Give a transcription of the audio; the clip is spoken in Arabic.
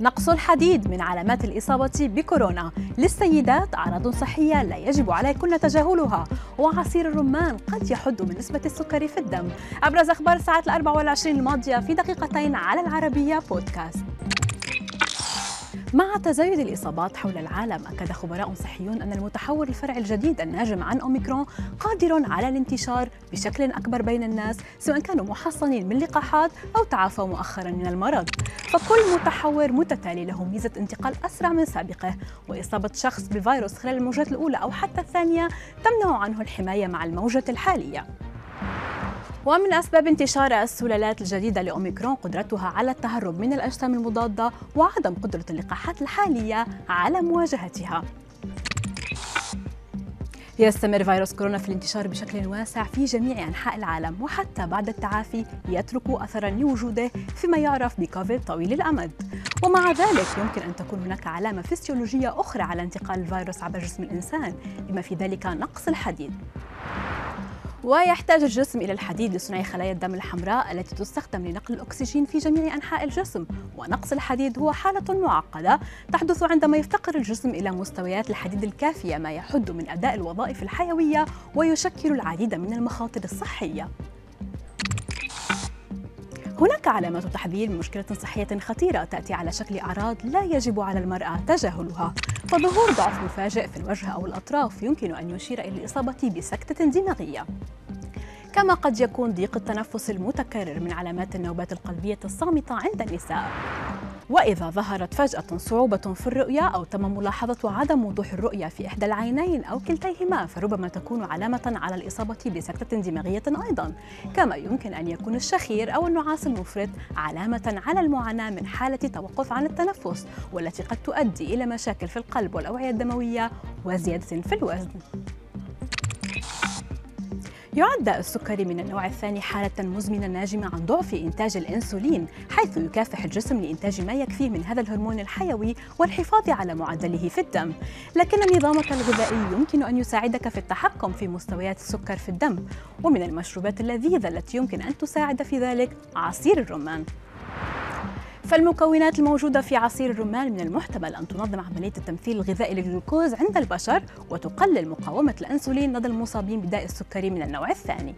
نقص الحديد من علامات الإصابة بكورونا. للسيدات أعراض صحية لا يجب عليكن تجاهلها وعصير الرمان قد يحد من نسبة السكر في الدم. أبرز أخبار الساعات الأربع والعشرين الماضية في دقيقتين على العربية بودكاست. مع تزايد الإصابات حول العالم أكد خبراء صحيون أن المتحور الفرعي الجديد الناجم عن أوميكرون قادر على الانتشار بشكل أكبر بين الناس سواء كانوا محصنين من لقاحات أو تعافوا مؤخرا من المرض. فكل متحور متتالي له ميزة انتقال أسرع من سابقه وإصابة شخص بفيروس خلال الموجات الأولى أو حتى الثانية تمنع عنه الحماية مع الموجة الحالية. ومن أسباب انتشار السلالات الجديدة لأوميكرون قدرتها على التهرب من الأجسام المضادة وعدم قدرة اللقاحات الحالية على مواجهتها. يستمر فيروس كورونا في الانتشار بشكل واسع في جميع أنحاء العالم وحتى بعد التعافي يترك أثرا لوجوده فيما يعرف بكوفيد طويل الأمد. ومع ذلك يمكن أن تكون هناك علامة فسيولوجية أخرى على انتقال الفيروس عبر جسم الإنسان بما في ذلك نقص الحديد. ويحتاج الجسم إلى الحديد لصنع خلايا الدم الحمراء التي تستخدم لنقل الأكسجين في جميع أنحاء الجسم. ونقص الحديد هو حالة معقدة تحدث عندما يفتقر الجسم إلى مستويات الحديد الكافية ما يحد من أداء الوظائف الحيوية ويشكل العديد من المخاطر الصحية. هناك علامات تحذير من مشكلة صحية خطيرة تأتي على شكل أعراض لا يجب على المرأة تجاهلها. فظهور ضعف مفاجئ في الوجه أو الأطراف يمكن أن يشير إلى الإصابة بسكتة دماغية. كما قد يكون ضيق التنفس المتكرر من علامات النوبات القلبية الصامتة عند النساء. وإذا ظهرت فجأة صعوبة في الرؤية أو تم ملاحظة عدم وضوح الرؤية في إحدى العينين أو كلتيهما فربما تكون علامة على الإصابة بسكتة دماغية أيضا. كما يمكن أن يكون الشخير أو النعاس المفرط علامة على المعاناة من حالة توقف عن التنفس والتي قد تؤدي إلى مشاكل في القلب والأوعية الدموية وزيادة في الوزن. يعد السكري من النوع الثاني حالة مزمنة ناجمة عن ضعف إنتاج الأنسولين حيث يكافح الجسم لإنتاج ما يكفيه من هذا الهرمون الحيوي والحفاظ على معدله في الدم. لكن نظامك الغذائي يمكن أن يساعدك في التحكم في مستويات السكر في الدم ومن المشروبات اللذيذة التي يمكن أن تساعد في ذلك عصير الرمان. فالمكونات الموجودة في عصير الرمان من المحتمل أن تنظم عملية التمثيل الغذائي للجلوكوز عند البشر وتقلل مقاومة الأنسولين لدى المصابين بداء السكري من النوع الثاني.